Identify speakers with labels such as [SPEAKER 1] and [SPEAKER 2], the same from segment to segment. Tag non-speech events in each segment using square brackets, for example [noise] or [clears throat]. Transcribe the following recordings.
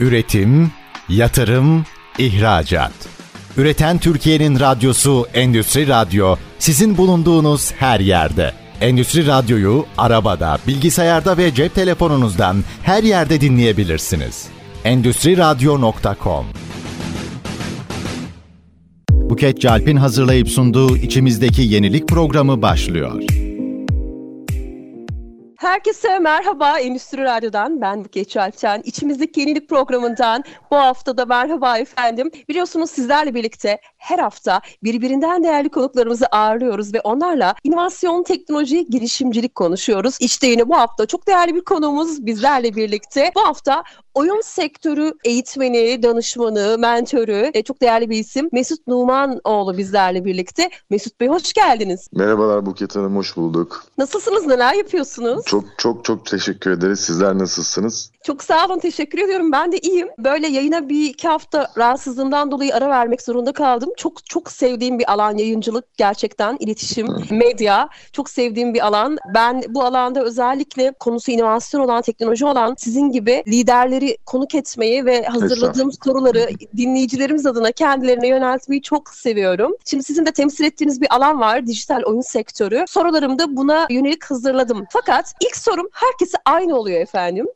[SPEAKER 1] Üretim, yatırım, ihracat. Üreten Türkiye'nin radyosu Endüstri Radyo sizin bulunduğunuz her yerde. Endüstri Radyo'yu arabada, bilgisayarda ve cep telefonunuzdan her yerde dinleyebilirsiniz. Endüstri Radyo.com Buket Calp'in hazırlayıp sunduğu içimizdeki yenilik programı başlıyor.
[SPEAKER 2] Herkese merhaba Endüstri Radyo'dan ben Buket Çalpten. İçimizdeki yenilik programından bu hafta da merhaba efendim. Biliyorsunuz sizlerle birlikte her hafta birbirinden değerli konuklarımızı ağırlıyoruz ve onlarla inovasyon, teknoloji, girişimcilik konuşuyoruz. İşte yine bu hafta çok değerli bir konuğumuz bizlerle birlikte. Bu hafta oyun sektörü eğitmeni, danışmanı, mentörü, e, çok değerli bir isim Mesut Numanoğlu bizlerle birlikte. Mesut Bey hoş geldiniz.
[SPEAKER 3] Merhabalar Buket Hanım, hoş bulduk.
[SPEAKER 2] Nasılsınız, neler yapıyorsunuz?
[SPEAKER 3] Çok çok çok teşekkür ederiz. Sizler nasılsınız?
[SPEAKER 2] Çok sağ olun, teşekkür ediyorum. Ben de iyiyim. Böyle yayına bir iki hafta rahatsızlığımdan dolayı ara vermek zorunda kaldım. Çok çok sevdiğim bir alan yayıncılık gerçekten, iletişim, medya. Çok sevdiğim bir alan. Ben bu alanda özellikle konusu inovasyon olan, teknoloji olan sizin gibi liderleri konuk etmeyi ve hazırladığım soruları dinleyicilerimiz adına kendilerine yöneltmeyi çok seviyorum. Şimdi sizin de temsil ettiğiniz bir alan var, dijital oyun sektörü. Sorularımı da buna yönelik hazırladım. Fakat ilk sorum herkese aynı oluyor efendim.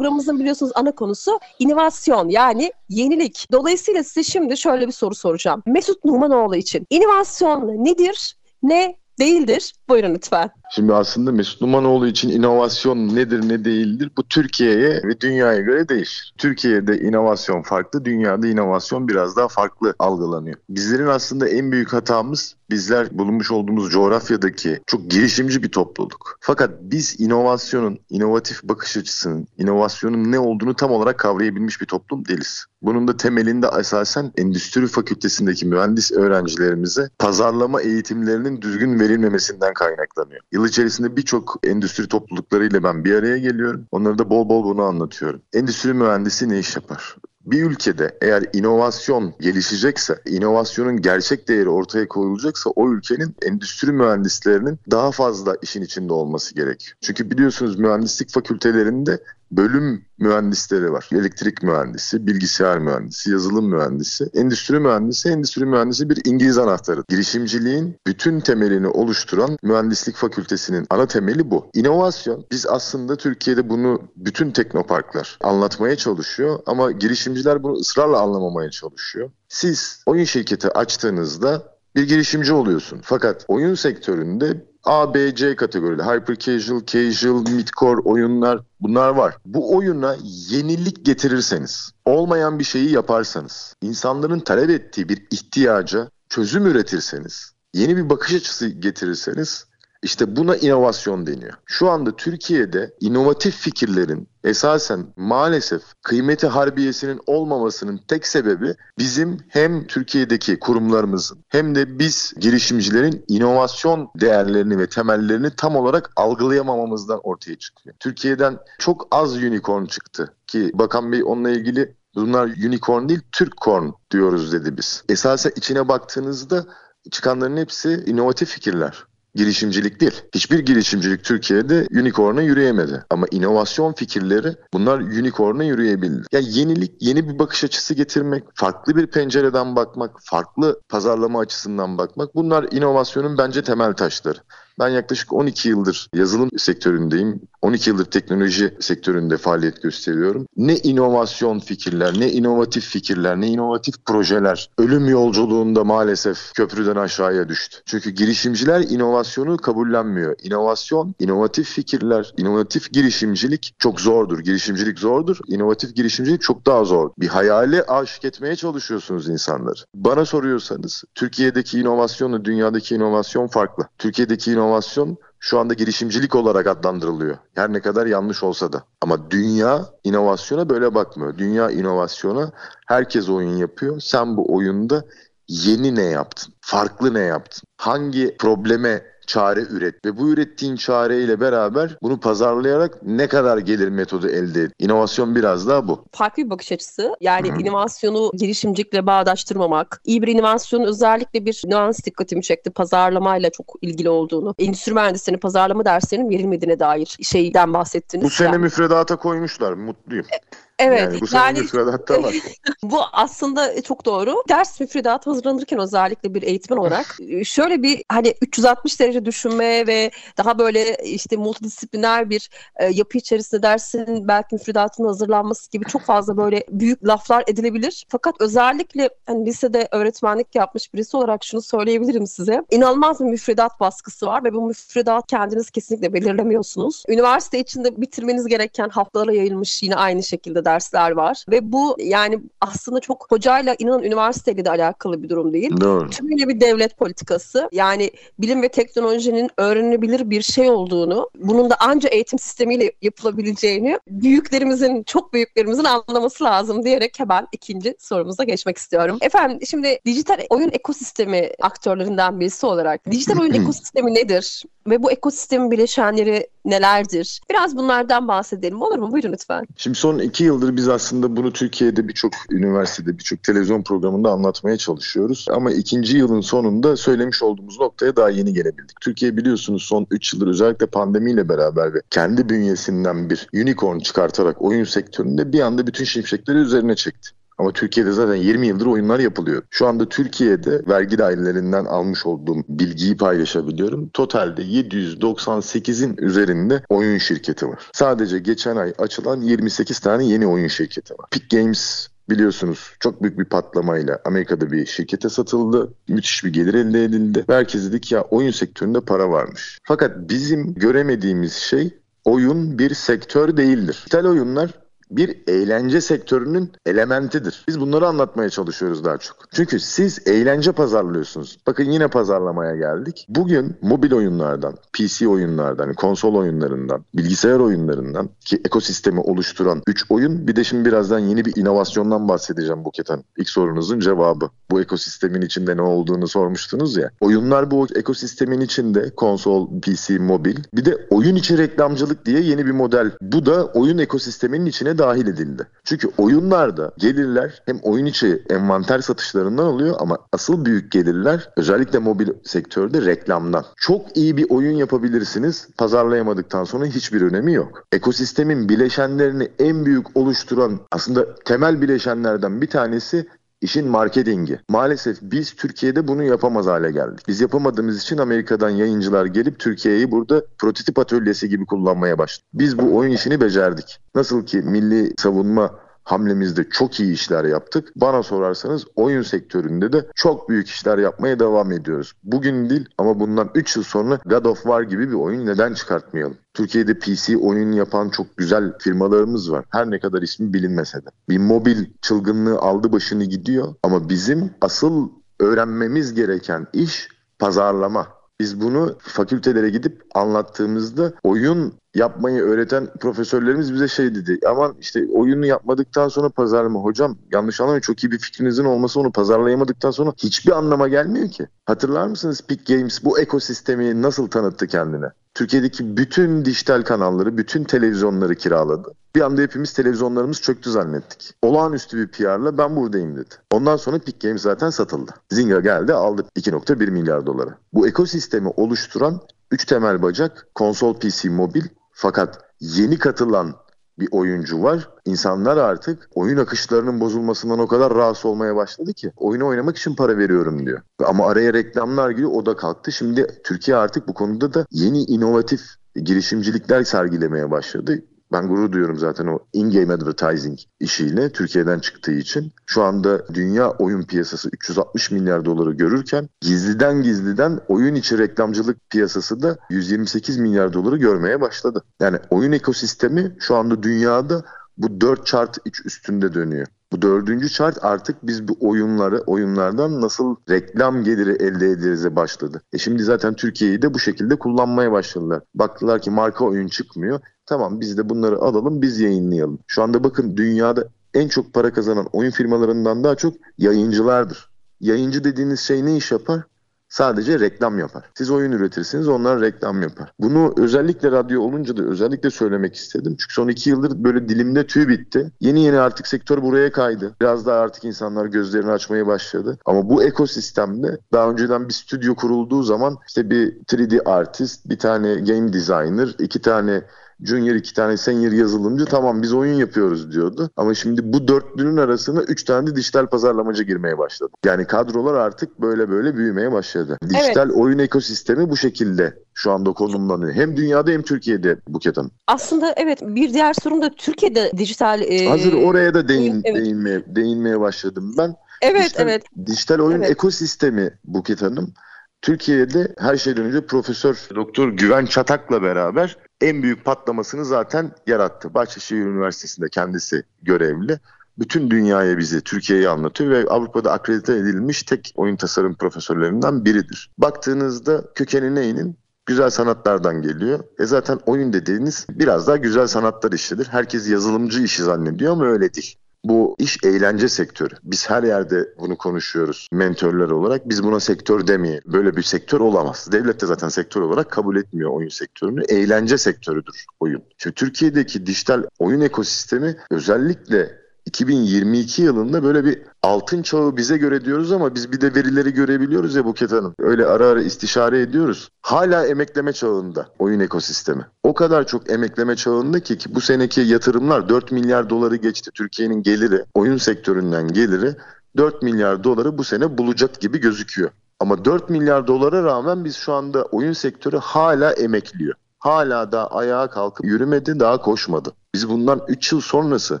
[SPEAKER 2] Programımızın biliyorsunuz ana konusu inovasyon yani yenilik. Dolayısıyla size şimdi şöyle bir soru soracağım. Mesut Numanoğlu için inovasyon nedir? Ne değildir? Buyurun lütfen.
[SPEAKER 3] Şimdi aslında Mesut Numanoğlu için inovasyon nedir ne değildir bu Türkiye'ye ve dünyaya göre değişir. Türkiye'de inovasyon farklı, dünyada inovasyon biraz daha farklı algılanıyor. Bizlerin aslında en büyük hatamız bizler bulunmuş olduğumuz coğrafyadaki çok girişimci bir topluluk. Fakat biz inovasyonun, inovatif bakış açısının, inovasyonun ne olduğunu tam olarak kavrayabilmiş bir toplum değiliz. Bunun da temelinde esasen endüstri fakültesindeki mühendis öğrencilerimize pazarlama eğitimlerinin düzgün verilmemesinden kaynaklanıyor. Yıl içerisinde birçok endüstri topluluklarıyla ben bir araya geliyorum. Onlara da bol bol bunu anlatıyorum. Endüstri mühendisi ne iş yapar? Bir ülkede eğer inovasyon gelişecekse, inovasyonun gerçek değeri ortaya koyulacaksa o ülkenin endüstri mühendislerinin daha fazla işin içinde olması gerekiyor. Çünkü biliyorsunuz mühendislik fakültelerinde bölüm mühendisleri var. Elektrik mühendisi, bilgisayar mühendisi, yazılım mühendisi, endüstri mühendisi, endüstri mühendisi bir İngiliz anahtarı. Girişimciliğin bütün temelini oluşturan mühendislik fakültesinin ana temeli bu. İnovasyon, biz aslında Türkiye'de bunu bütün teknoparklar anlatmaya çalışıyor ama girişimciler bunu ısrarla anlamamaya çalışıyor. Siz oyun şirketi açtığınızda bir girişimci oluyorsun. Fakat oyun sektöründe A, B, C kategorili hyper casual, casual, midcore oyunlar bunlar var. Bu oyuna yenilik getirirseniz, olmayan bir şeyi yaparsanız, insanların talep ettiği bir ihtiyaca çözüm üretirseniz, yeni bir bakış açısı getirirseniz işte buna inovasyon deniyor. Şu anda Türkiye'de inovatif fikirlerin esasen maalesef kıymeti harbiyesinin olmamasının tek sebebi bizim hem Türkiye'deki kurumlarımızın hem de biz girişimcilerin inovasyon değerlerini ve temellerini tam olarak algılayamamamızdan ortaya çıkıyor. Türkiye'den çok az unicorn çıktı ki Bakan Bey onunla ilgili bunlar unicorn değil Türkcorn diyoruz dedi biz. Esasen içine baktığınızda çıkanların hepsi inovatif fikirler girişimcilik değil. Hiçbir girişimcilik Türkiye'de unicorn'a yürüyemedi. Ama inovasyon fikirleri bunlar unicorn'a yürüyebildi. Yani yenilik, yeni bir bakış açısı getirmek, farklı bir pencereden bakmak, farklı pazarlama açısından bakmak bunlar inovasyonun bence temel taşları. Ben yaklaşık 12 yıldır yazılım sektöründeyim. 12 yıldır teknoloji sektöründe faaliyet gösteriyorum. Ne inovasyon fikirler, ne inovatif fikirler, ne inovatif projeler ölüm yolculuğunda maalesef köprüden aşağıya düştü. Çünkü girişimciler inovasyonu kabullenmiyor. İnovasyon, inovatif fikirler, inovatif girişimcilik çok zordur. Girişimcilik zordur, inovatif girişimcilik çok daha zor. Bir hayale aşık etmeye çalışıyorsunuz insanları. Bana soruyorsanız Türkiye'deki inovasyonla dünyadaki inovasyon farklı. Türkiye'deki inovasyon şu anda girişimcilik olarak adlandırılıyor. Her ne kadar yanlış olsa da. Ama dünya inovasyona böyle bakmıyor. Dünya inovasyona herkes oyun yapıyor. Sen bu oyunda yeni ne yaptın? Farklı ne yaptın? Hangi probleme çare üret ve bu ürettiğin çareyle beraber bunu pazarlayarak ne kadar gelir metodu elde et. İnovasyon biraz daha bu.
[SPEAKER 2] Farklı bir bakış açısı. Yani Hı-hı. inovasyonu girişimcilikle bağdaştırmamak. İyi bir inovasyon özellikle bir nüans dikkatimi çekti. Pazarlamayla çok ilgili olduğunu. Endüstri mühendisliğinin pazarlama derslerinin verilmediğine dair şeyden bahsettiniz.
[SPEAKER 3] Bu sene yani. müfredata koymuşlar. Mutluyum. E,
[SPEAKER 2] Evet.
[SPEAKER 3] Yani bu yani, müfredatta var. [laughs]
[SPEAKER 2] bu aslında çok doğru. Ders müfredat hazırlanırken özellikle bir eğitmen olarak e, şöyle bir hani 360 derece düşünme ve daha böyle işte multidisipliner bir e, yapı içerisinde dersin belki müfredatın hazırlanması gibi çok fazla böyle büyük laflar edilebilir. Fakat özellikle hani lisede öğretmenlik yapmış birisi olarak şunu söyleyebilirim size. İnanılmaz bir müfredat baskısı var ve bu müfredat kendiniz kesinlikle belirlemiyorsunuz. Üniversite içinde bitirmeniz gereken haftalara yayılmış yine aynı şekilde dersler var ve bu yani aslında çok hocayla inanın üniversiteyle de alakalı bir durum değil.
[SPEAKER 3] Doğru.
[SPEAKER 2] Şöyle bir devlet politikası yani bilim ve teknolojinin öğrenebilir bir şey olduğunu, bunun da anca eğitim sistemiyle yapılabileceğini büyüklerimizin, çok büyüklerimizin anlaması lazım diyerek hemen ikinci sorumuza geçmek istiyorum. Efendim şimdi dijital oyun ekosistemi aktörlerinden birisi olarak dijital oyun [clears throat] ekosistemi nedir? Ve bu ekosistemin bileşenleri nelerdir? Biraz bunlardan bahsedelim olur mu? Buyurun lütfen.
[SPEAKER 3] Şimdi son iki yıldır biz aslında bunu Türkiye'de birçok üniversitede, birçok televizyon programında anlatmaya çalışıyoruz. Ama ikinci yılın sonunda söylemiş olduğumuz noktaya daha yeni gelebildik. Türkiye biliyorsunuz son üç yıldır özellikle pandemiyle beraber ve kendi bünyesinden bir unicorn çıkartarak oyun sektöründe bir anda bütün şimşekleri üzerine çekti. Ama Türkiye'de zaten 20 yıldır oyunlar yapılıyor. Şu anda Türkiye'de vergi dairelerinden almış olduğum bilgiyi paylaşabiliyorum. Totalde 798'in üzerinde oyun şirketi var. Sadece geçen ay açılan 28 tane yeni oyun şirketi var. Peak Games biliyorsunuz çok büyük bir patlamayla Amerika'da bir şirkete satıldı. Müthiş bir gelir elde edildi. Herkes dedik ya oyun sektöründe para varmış. Fakat bizim göremediğimiz şey oyun bir sektör değildir. Dijital oyunlar bir eğlence sektörünün elementidir. Biz bunları anlatmaya çalışıyoruz daha çok. Çünkü siz eğlence pazarlıyorsunuz. Bakın yine pazarlamaya geldik. Bugün mobil oyunlardan, PC oyunlardan, konsol oyunlarından, bilgisayar oyunlarından ki ekosistemi oluşturan 3 oyun bir de şimdi birazdan yeni bir inovasyondan bahsedeceğim Buket Hanım. İlk sorunuzun cevabı. Bu ekosistemin içinde ne olduğunu sormuştunuz ya. Oyunlar bu ekosistemin içinde konsol, PC, mobil. Bir de oyun içi reklamcılık diye yeni bir model. Bu da oyun ekosisteminin içine dahil edildi. Çünkü oyunlarda gelirler hem oyun içi envanter satışlarından oluyor ama asıl büyük gelirler özellikle mobil sektörde reklamdan. Çok iyi bir oyun yapabilirsiniz. Pazarlayamadıktan sonra hiçbir önemi yok. Ekosistemin bileşenlerini en büyük oluşturan aslında temel bileşenlerden bir tanesi İşin marketingi. Maalesef biz Türkiye'de bunu yapamaz hale geldik. Biz yapamadığımız için Amerika'dan yayıncılar gelip Türkiye'yi burada prototip atölyesi gibi kullanmaya başladı. Biz bu oyun işini becerdik. Nasıl ki milli savunma hamlemizde çok iyi işler yaptık. Bana sorarsanız oyun sektöründe de çok büyük işler yapmaya devam ediyoruz. Bugün değil ama bundan 3 yıl sonra God of War gibi bir oyun neden çıkartmayalım? Türkiye'de PC oyun yapan çok güzel firmalarımız var. Her ne kadar ismi bilinmese de. Bir mobil çılgınlığı aldı başını gidiyor ama bizim asıl öğrenmemiz gereken iş pazarlama. Biz bunu fakültelere gidip anlattığımızda oyun yapmayı öğreten profesörlerimiz bize şey dedi. Aman işte oyunu yapmadıktan sonra pazarlama. Hocam yanlış anlamayın çok iyi bir fikrinizin olması onu pazarlayamadıktan sonra hiçbir anlama gelmiyor ki. Hatırlar mısınız Peak Games bu ekosistemi nasıl tanıttı kendine? Türkiye'deki bütün dijital kanalları, bütün televizyonları kiraladı. Bir anda hepimiz televizyonlarımız çöktü zannettik. Olağanüstü bir PR'la ben buradayım dedi. Ondan sonra Peak Games zaten satıldı. Zynga geldi aldı 2.1 milyar dolara. Bu ekosistemi oluşturan 3 temel bacak konsol PC mobil fakat yeni katılan bir oyuncu var. İnsanlar artık oyun akışlarının bozulmasından o kadar rahatsız olmaya başladı ki oyunu oynamak için para veriyorum diyor. Ama araya reklamlar giriyor o da kalktı. Şimdi Türkiye artık bu konuda da yeni inovatif girişimcilikler sergilemeye başladı. Ben gurur duyuyorum zaten o in-game advertising işiyle Türkiye'den çıktığı için. Şu anda dünya oyun piyasası 360 milyar doları görürken gizliden gizliden oyun içi reklamcılık piyasası da 128 milyar doları görmeye başladı. Yani oyun ekosistemi şu anda dünyada bu 4 chart 3 üstünde dönüyor. Bu dördüncü chart artık biz bu oyunları, oyunlardan nasıl reklam geliri elde ederize başladı. E şimdi zaten Türkiye'yi de bu şekilde kullanmaya başladılar. Baktılar ki marka oyun çıkmıyor. Tamam biz de bunları alalım biz yayınlayalım. Şu anda bakın dünyada en çok para kazanan oyun firmalarından daha çok yayıncılardır. Yayıncı dediğiniz şey ne iş yapar? Sadece reklam yapar. Siz oyun üretirsiniz onlar reklam yapar. Bunu özellikle radyo olunca da özellikle söylemek istedim. Çünkü son iki yıldır böyle dilimde tüy bitti. Yeni yeni artık sektör buraya kaydı. Biraz daha artık insanlar gözlerini açmaya başladı. Ama bu ekosistemde daha önceden bir stüdyo kurulduğu zaman işte bir 3D artist, bir tane game designer, iki tane Junior iki tane senior yazılımcı tamam biz oyun yapıyoruz diyordu. Ama şimdi bu dörtlünün arasına üç tane de dijital pazarlamacı girmeye başladı. Yani kadrolar artık böyle böyle büyümeye başladı. Dijital evet. oyun ekosistemi bu şekilde şu anda konumlanıyor. Hem dünyada hem Türkiye'de Buket Hanım.
[SPEAKER 2] Aslında evet bir diğer sorun da Türkiye'de dijital... E...
[SPEAKER 3] Hazır oraya da değin, evet. değinmeye, değinmeye başladım ben.
[SPEAKER 2] Evet dijital, evet.
[SPEAKER 3] Dijital oyun evet. ekosistemi Buket Hanım Türkiye'de her şeyden önce Profesör Doktor Güven Çatak'la beraber en büyük patlamasını zaten yarattı. Bahçeşehir Üniversitesi'nde kendisi görevli. Bütün dünyaya bizi, Türkiye'yi anlatıyor ve Avrupa'da akredite edilmiş tek oyun tasarım profesörlerinden biridir. Baktığınızda kökeni neyinin? Güzel sanatlardan geliyor. E zaten oyun dediğiniz biraz daha güzel sanatlar işidir. Herkes yazılımcı işi zannediyor ama öyle değil. Bu iş eğlence sektörü. Biz her yerde bunu konuşuyoruz mentörler olarak. Biz buna sektör demeyelim. Böyle bir sektör olamaz. Devlet de zaten sektör olarak kabul etmiyor oyun sektörünü. Eğlence sektörüdür oyun. Şimdi Türkiye'deki dijital oyun ekosistemi özellikle 2022 yılında böyle bir altın çağı bize göre diyoruz ama biz bir de verileri görebiliyoruz ya Buket Hanım. Öyle ara ara istişare ediyoruz. Hala emekleme çağında oyun ekosistemi. O kadar çok emekleme çağında ki, ki bu seneki yatırımlar 4 milyar doları geçti. Türkiye'nin geliri, oyun sektöründen geliri 4 milyar doları bu sene bulacak gibi gözüküyor. Ama 4 milyar dolara rağmen biz şu anda oyun sektörü hala emekliyor. Hala da ayağa kalkıp yürümedi, daha koşmadı. Biz bundan 3 yıl sonrası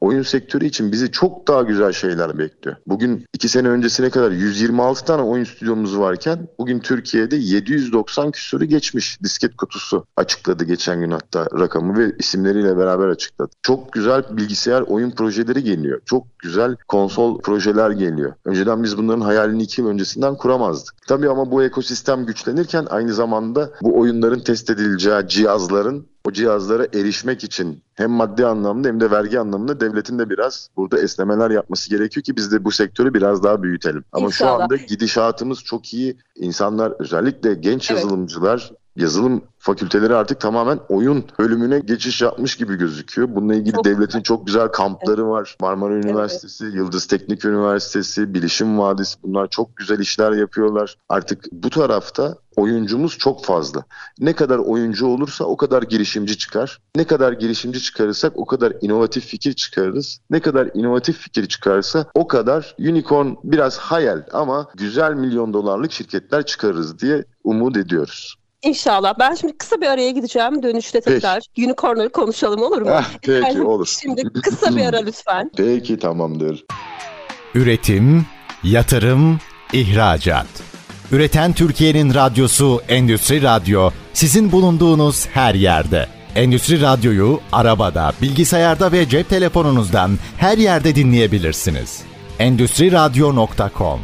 [SPEAKER 3] oyun sektörü için bizi çok daha güzel şeyler bekliyor. Bugün iki sene öncesine kadar 126 tane oyun stüdyomuz varken bugün Türkiye'de 790 küsürü geçmiş disket kutusu açıkladı geçen gün hatta rakamı ve isimleriyle beraber açıkladı. Çok güzel bilgisayar oyun projeleri geliyor. Çok güzel konsol projeler geliyor. Önceden biz bunların hayalini iki yıl öncesinden kuramazdık. Tabii ama bu ekosistem güçlenirken aynı zamanda bu oyunların test edileceği cihazların o cihazlara erişmek için hem maddi anlamda hem de vergi anlamında devletin de biraz burada esnemeler yapması gerekiyor ki biz de bu sektörü biraz daha büyütelim. Ama İnşallah. şu anda gidişatımız çok iyi. İnsanlar özellikle genç evet. yazılımcılar yazılım fakülteleri artık tamamen oyun bölümüne geçiş yapmış gibi gözüküyor. Bununla ilgili çok devletin güzel. çok güzel kampları evet. var. Marmara Üniversitesi, evet. Yıldız Teknik Üniversitesi, Bilişim Vadisi bunlar çok güzel işler yapıyorlar. Artık bu tarafta oyuncumuz çok fazla. Ne kadar oyuncu olursa o kadar girişimci çıkar. Ne kadar girişimci çıkarırsak o kadar inovatif fikir çıkarırız. Ne kadar inovatif fikir çıkarsa o kadar unicorn biraz hayal ama güzel milyon dolarlık şirketler çıkarırız diye umut ediyoruz.
[SPEAKER 2] İnşallah. Ben şimdi kısa bir araya gideceğim. Dönüşte tekrar Peki. unicornları konuşalım olur mu?
[SPEAKER 3] Ah, peki yani olur.
[SPEAKER 2] Şimdi kısa bir ara lütfen. [laughs]
[SPEAKER 3] Peki tamamdır.
[SPEAKER 1] Üretim, yatırım, ihracat. Üreten Türkiye'nin radyosu Endüstri Radyo sizin bulunduğunuz her yerde. Endüstri Radyo'yu arabada, bilgisayarda ve cep telefonunuzdan her yerde dinleyebilirsiniz. Endüstri Radyo.com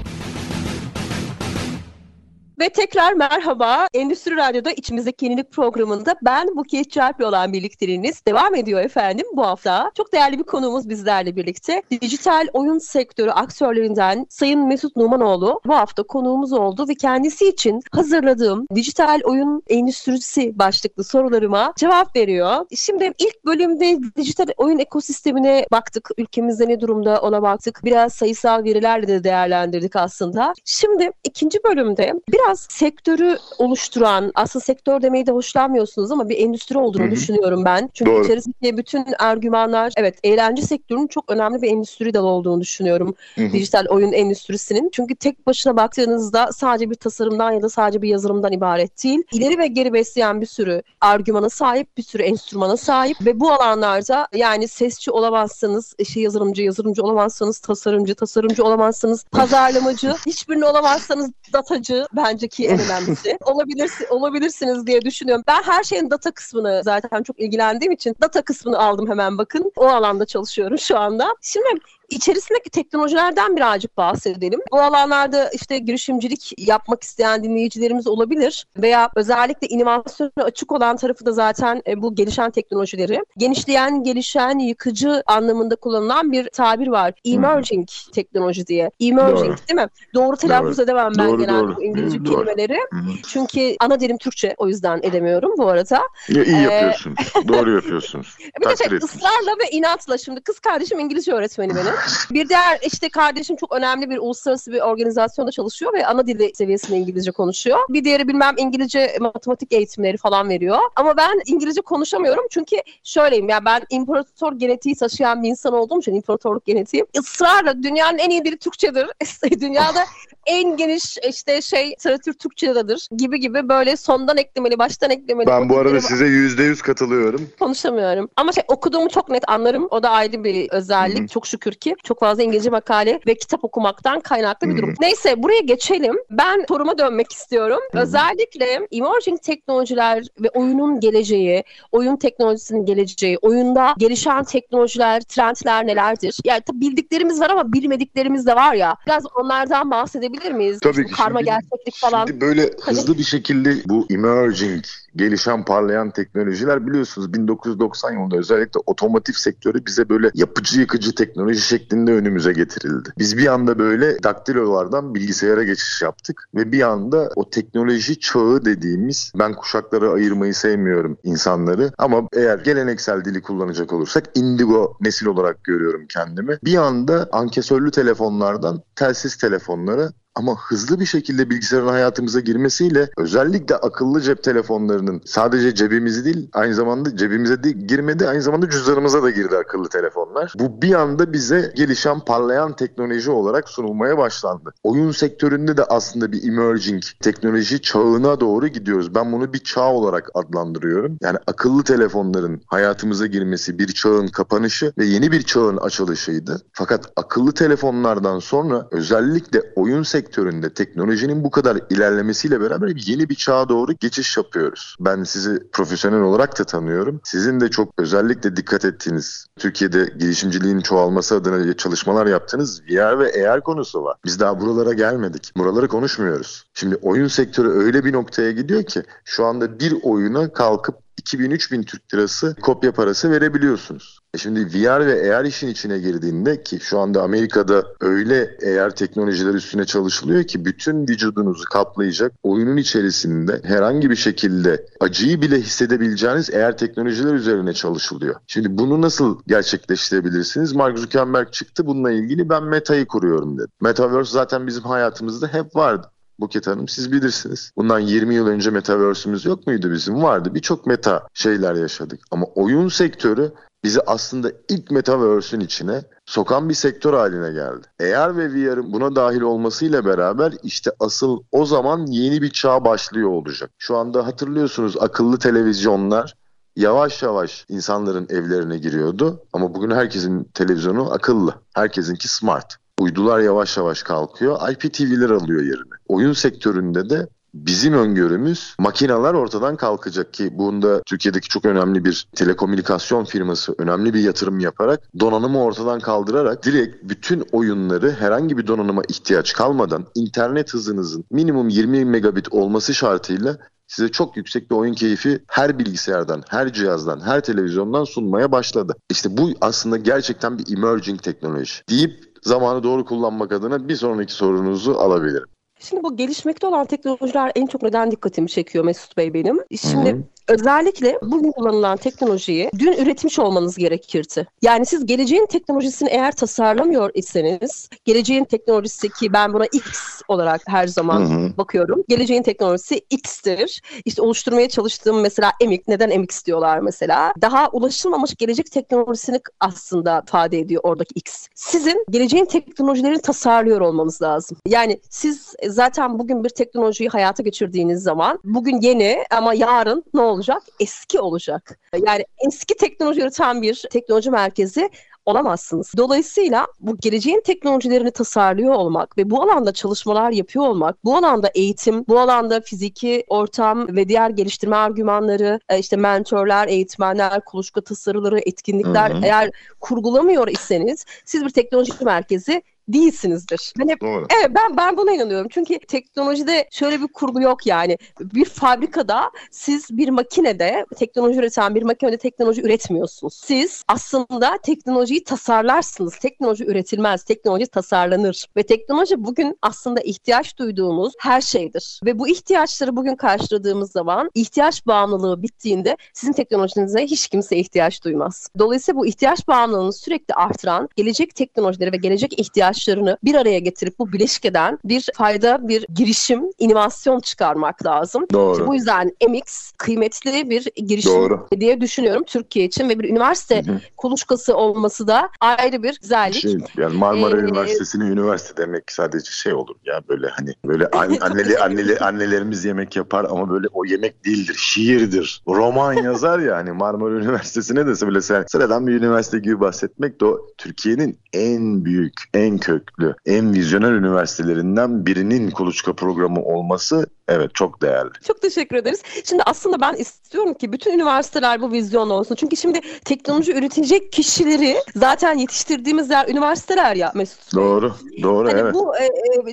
[SPEAKER 2] ve tekrar merhaba. Endüstri Radyo'da içimizdeki yenilik programında ben Buket Çarp'le olan birlikteliğiniz devam ediyor efendim bu hafta. Çok değerli bir konuğumuz bizlerle birlikte. Dijital oyun sektörü aktörlerinden Sayın Mesut Numanoğlu bu hafta konuğumuz oldu ve kendisi için hazırladığım dijital oyun endüstrisi başlıklı sorularıma cevap veriyor. Şimdi ilk bölümde dijital oyun ekosistemine baktık. Ülkemizde ne durumda ona baktık. Biraz sayısal verilerle de değerlendirdik aslında. Şimdi ikinci bölümde biraz biraz sektörü oluşturan, aslında sektör demeyi de hoşlanmıyorsunuz ama bir endüstri olduğunu Hı-hı. düşünüyorum ben. Çünkü Doğru. içerisindeki bütün argümanlar, evet eğlence sektörünün çok önemli bir endüstri dalı olduğunu düşünüyorum. Hı-hı. Dijital oyun endüstrisinin. Çünkü tek başına baktığınızda sadece bir tasarımdan ya da sadece bir yazılımdan ibaret değil. İleri ve geri besleyen bir sürü argümana sahip, bir sürü enstrümana sahip ve bu alanlarda yani sesçi olamazsanız, işte yazılımcı, yazılımcı olamazsanız, tasarımcı, tasarımcı olamazsanız, [laughs] pazarlamacı, hiçbirini olamazsanız datacı ben bence ki en önemlisi. [laughs] Olabilir, olabilirsiniz diye düşünüyorum. Ben her şeyin data kısmını zaten çok ilgilendiğim için data kısmını aldım hemen bakın. O alanda çalışıyorum şu anda. Şimdi İçerisindeki teknolojilerden birazcık bahsedelim. Bu alanlarda işte girişimcilik yapmak isteyen dinleyicilerimiz olabilir veya özellikle inovasyona açık olan tarafı da zaten e, bu gelişen teknolojileri. Genişleyen, gelişen, yıkıcı anlamında kullanılan bir tabir var. Emerging hmm. teknoloji diye. Emerging doğru. değil mi? Doğru telaffuz doğru. edemem ben doğru, genelde doğru. bu İngilizce hmm, kelimeleri. Doğru. Çünkü ana dilim Türkçe o yüzden edemiyorum bu arada.
[SPEAKER 3] Ya, iyi ee... yapıyorsunuz. doğru yapıyorsunuz. [laughs]
[SPEAKER 2] bir de ısrarla ve inatla şimdi kız kardeşim İngilizce öğretmeni benim. Bir diğer işte kardeşim çok önemli bir uluslararası bir organizasyonda çalışıyor ve ana dili seviyesinde İngilizce konuşuyor. Bir diğeri bilmem İngilizce matematik eğitimleri falan veriyor. Ama ben İngilizce konuşamıyorum çünkü şöyleyim ya ben imparator genetiği taşıyan bir insan olduğum için imparatorluk genetiği ısrarla dünyanın en iyi dili Türkçedir. [laughs] Dünyada en geniş işte şey literatür Türkçe'dedir gibi gibi böyle sondan eklemeli, baştan eklemeli.
[SPEAKER 3] Ben bu arada size yüzde yüz katılıyorum.
[SPEAKER 2] Konuşamıyorum. Ama şey okuduğumu çok net anlarım. O da ayrı bir özellik. Hı-hı. Çok şükür ki çok fazla İngilizce makale ve kitap okumaktan kaynaklı bir durum. Hı-hı. Neyse buraya geçelim. Ben soruma dönmek istiyorum. Hı-hı. Özellikle emerging teknolojiler ve oyunun geleceği, oyun teknolojisinin geleceği, oyunda gelişen teknolojiler, trendler nelerdir? Yani tabii bildiklerimiz var ama bilmediklerimiz de var ya. Biraz onlardan bahsedebilir miyiz?
[SPEAKER 3] Tabii ki.
[SPEAKER 2] Karma şimdi, gerçeklik falan.
[SPEAKER 3] Şimdi böyle hızlı bir şekilde bu emerging gelişen parlayan teknolojiler biliyorsunuz 1990 yılında özellikle otomotiv sektörü bize böyle yapıcı yıkıcı teknoloji şeklinde önümüze getirildi. Biz bir anda böyle daktilolardan bilgisayara geçiş yaptık ve bir anda o teknoloji çağı dediğimiz ben kuşakları ayırmayı sevmiyorum insanları ama eğer geleneksel dili kullanacak olursak indigo nesil olarak görüyorum kendimi. Bir anda ankesörlü telefonlardan telsiz telefonlara ama hızlı bir şekilde bilgisayarın hayatımıza girmesiyle özellikle akıllı cep telefonlarının sadece cebimizi değil aynı zamanda cebimize de girmedi aynı zamanda cüzdanımıza da girdi akıllı telefonlar. Bu bir anda bize gelişen parlayan teknoloji olarak sunulmaya başlandı. Oyun sektöründe de aslında bir emerging teknoloji çağına doğru gidiyoruz. Ben bunu bir çağ olarak adlandırıyorum. Yani akıllı telefonların hayatımıza girmesi bir çağın kapanışı ve yeni bir çağın açılışıydı. Fakat akıllı telefonlardan sonra özellikle oyun sektörü sektöründe teknolojinin bu kadar ilerlemesiyle beraber yeni bir çağa doğru geçiş yapıyoruz. Ben sizi profesyonel olarak da tanıyorum. Sizin de çok özellikle dikkat ettiğiniz, Türkiye'de girişimciliğin çoğalması adına çalışmalar yaptığınız VR ve AR konusu var. Biz daha buralara gelmedik. Buraları konuşmuyoruz. Şimdi oyun sektörü öyle bir noktaya gidiyor ki şu anda bir oyuna kalkıp 2000-3000 Türk lirası kopya parası verebiliyorsunuz. E şimdi VR ve AR işin içine girdiğinde ki şu anda Amerika'da öyle AR teknolojiler üstüne çalışılıyor ki bütün vücudunuzu kaplayacak oyunun içerisinde herhangi bir şekilde acıyı bile hissedebileceğiniz AR teknolojiler üzerine çalışılıyor. Şimdi bunu nasıl gerçekleştirebilirsiniz? Mark Zuckerberg çıktı bununla ilgili ben Meta'yı kuruyorum dedi. Metaverse zaten bizim hayatımızda hep vardı. Buket Hanım siz bilirsiniz. Bundan 20 yıl önce metaverse'ümüz yok muydu bizim? Vardı. Birçok meta şeyler yaşadık. Ama oyun sektörü bizi aslında ilk metaverse'ün içine sokan bir sektör haline geldi. AR ve VR'ın buna dahil olmasıyla beraber işte asıl o zaman yeni bir çağ başlıyor olacak. Şu anda hatırlıyorsunuz akıllı televizyonlar yavaş yavaş insanların evlerine giriyordu ama bugün herkesin televizyonu akıllı. Herkesinki smart. Uydular yavaş yavaş kalkıyor. IPTV'ler alıyor yerini. Oyun sektöründe de bizim öngörümüz makineler ortadan kalkacak ki bunda Türkiye'deki çok önemli bir telekomünikasyon firması önemli bir yatırım yaparak donanımı ortadan kaldırarak direkt bütün oyunları herhangi bir donanıma ihtiyaç kalmadan internet hızınızın minimum 20 megabit olması şartıyla size çok yüksek bir oyun keyfi her bilgisayardan, her cihazdan, her televizyondan sunmaya başladı. İşte bu aslında gerçekten bir emerging teknoloji deyip zamanı doğru kullanmak adına bir sonraki sorunuzu alabilirim.
[SPEAKER 2] Şimdi bu gelişmekte olan teknolojiler en çok neden dikkatimi çekiyor Mesut Bey benim? Şimdi Hı-hı. Özellikle bugün kullanılan teknolojiyi dün üretmiş olmanız gerekirdi. Yani siz geleceğin teknolojisini eğer tasarlamıyor iseniz, geleceğin teknolojisi ki ben buna X olarak her zaman hı hı. bakıyorum. Geleceğin teknolojisi X'tir. İşte oluşturmaya çalıştığım mesela MX, neden MX diyorlar mesela? Daha ulaşılmamış gelecek teknolojisini aslında ifade ediyor oradaki X. Sizin geleceğin teknolojilerini tasarlıyor olmanız lazım. Yani siz zaten bugün bir teknolojiyi hayata geçirdiğiniz zaman bugün yeni ama yarın ne olur? Olacak? Eski olacak. Yani eski teknoloji üreten bir teknoloji merkezi olamazsınız. Dolayısıyla bu geleceğin teknolojilerini tasarlıyor olmak ve bu alanda çalışmalar yapıyor olmak, bu alanda eğitim, bu alanda fiziki ortam ve diğer geliştirme argümanları, e, işte mentorlar, eğitmenler, kuluçka tasarıları, etkinlikler hı hı. eğer kurgulamıyor iseniz siz bir teknoloji merkezi değilsinizdir. Ben hep
[SPEAKER 3] Doğru.
[SPEAKER 2] Evet ben ben buna inanıyorum. Çünkü teknolojide şöyle bir kurgu yok yani. Bir fabrikada siz bir makinede teknoloji üreten bir makinede teknoloji üretmiyorsunuz. Siz aslında teknolojiyi tasarlarsınız. Teknoloji üretilmez. Teknoloji tasarlanır. Ve teknoloji bugün aslında ihtiyaç duyduğumuz her şeydir. Ve bu ihtiyaçları bugün karşıladığımız zaman ihtiyaç bağımlılığı bittiğinde sizin teknolojinize hiç kimse ihtiyaç duymaz. Dolayısıyla bu ihtiyaç bağımlılığını sürekli artıran gelecek teknolojileri ve gelecek ihtiyaçlarını bir araya getirip bu bileşkeden bir fayda, bir girişim, inovasyon çıkarmak lazım.
[SPEAKER 3] Doğru.
[SPEAKER 2] İşte bu yüzden MX kıymetli bir girişim
[SPEAKER 3] Doğru.
[SPEAKER 2] diye düşünüyorum Türkiye için ve bir üniversite
[SPEAKER 3] Hı hı.
[SPEAKER 2] kuluçkası olması da ayrı bir güzellik.
[SPEAKER 3] Şey, yani Marmara
[SPEAKER 2] Ee,
[SPEAKER 3] Üniversitesi'ni üniversite demek sadece şey olur ya böyle hani böyle an- [laughs] anneli, anneli, annelerimiz yemek yapar ama böyle o yemek değildir, şiirdir. Roman yazar ya hani Marmara Üniversitesi'ne de böyle sıradan bir üniversite gibi bahsetmek de o Türkiye'nin en büyük, en köklü, en vizyoner üniversitelerinden birinin kuluçka programı olması evet çok değerli.
[SPEAKER 2] Çok teşekkür ederiz. Şimdi aslında ben istiyorum ki bütün üniversiteler bu vizyonla olsun. Çünkü şimdi teknoloji üretecek kişileri zaten yetiştirdiğimiz yer üniversiteler ya Mesut.
[SPEAKER 3] Doğru, doğru
[SPEAKER 2] Hani
[SPEAKER 3] evet.
[SPEAKER 2] bu e, e,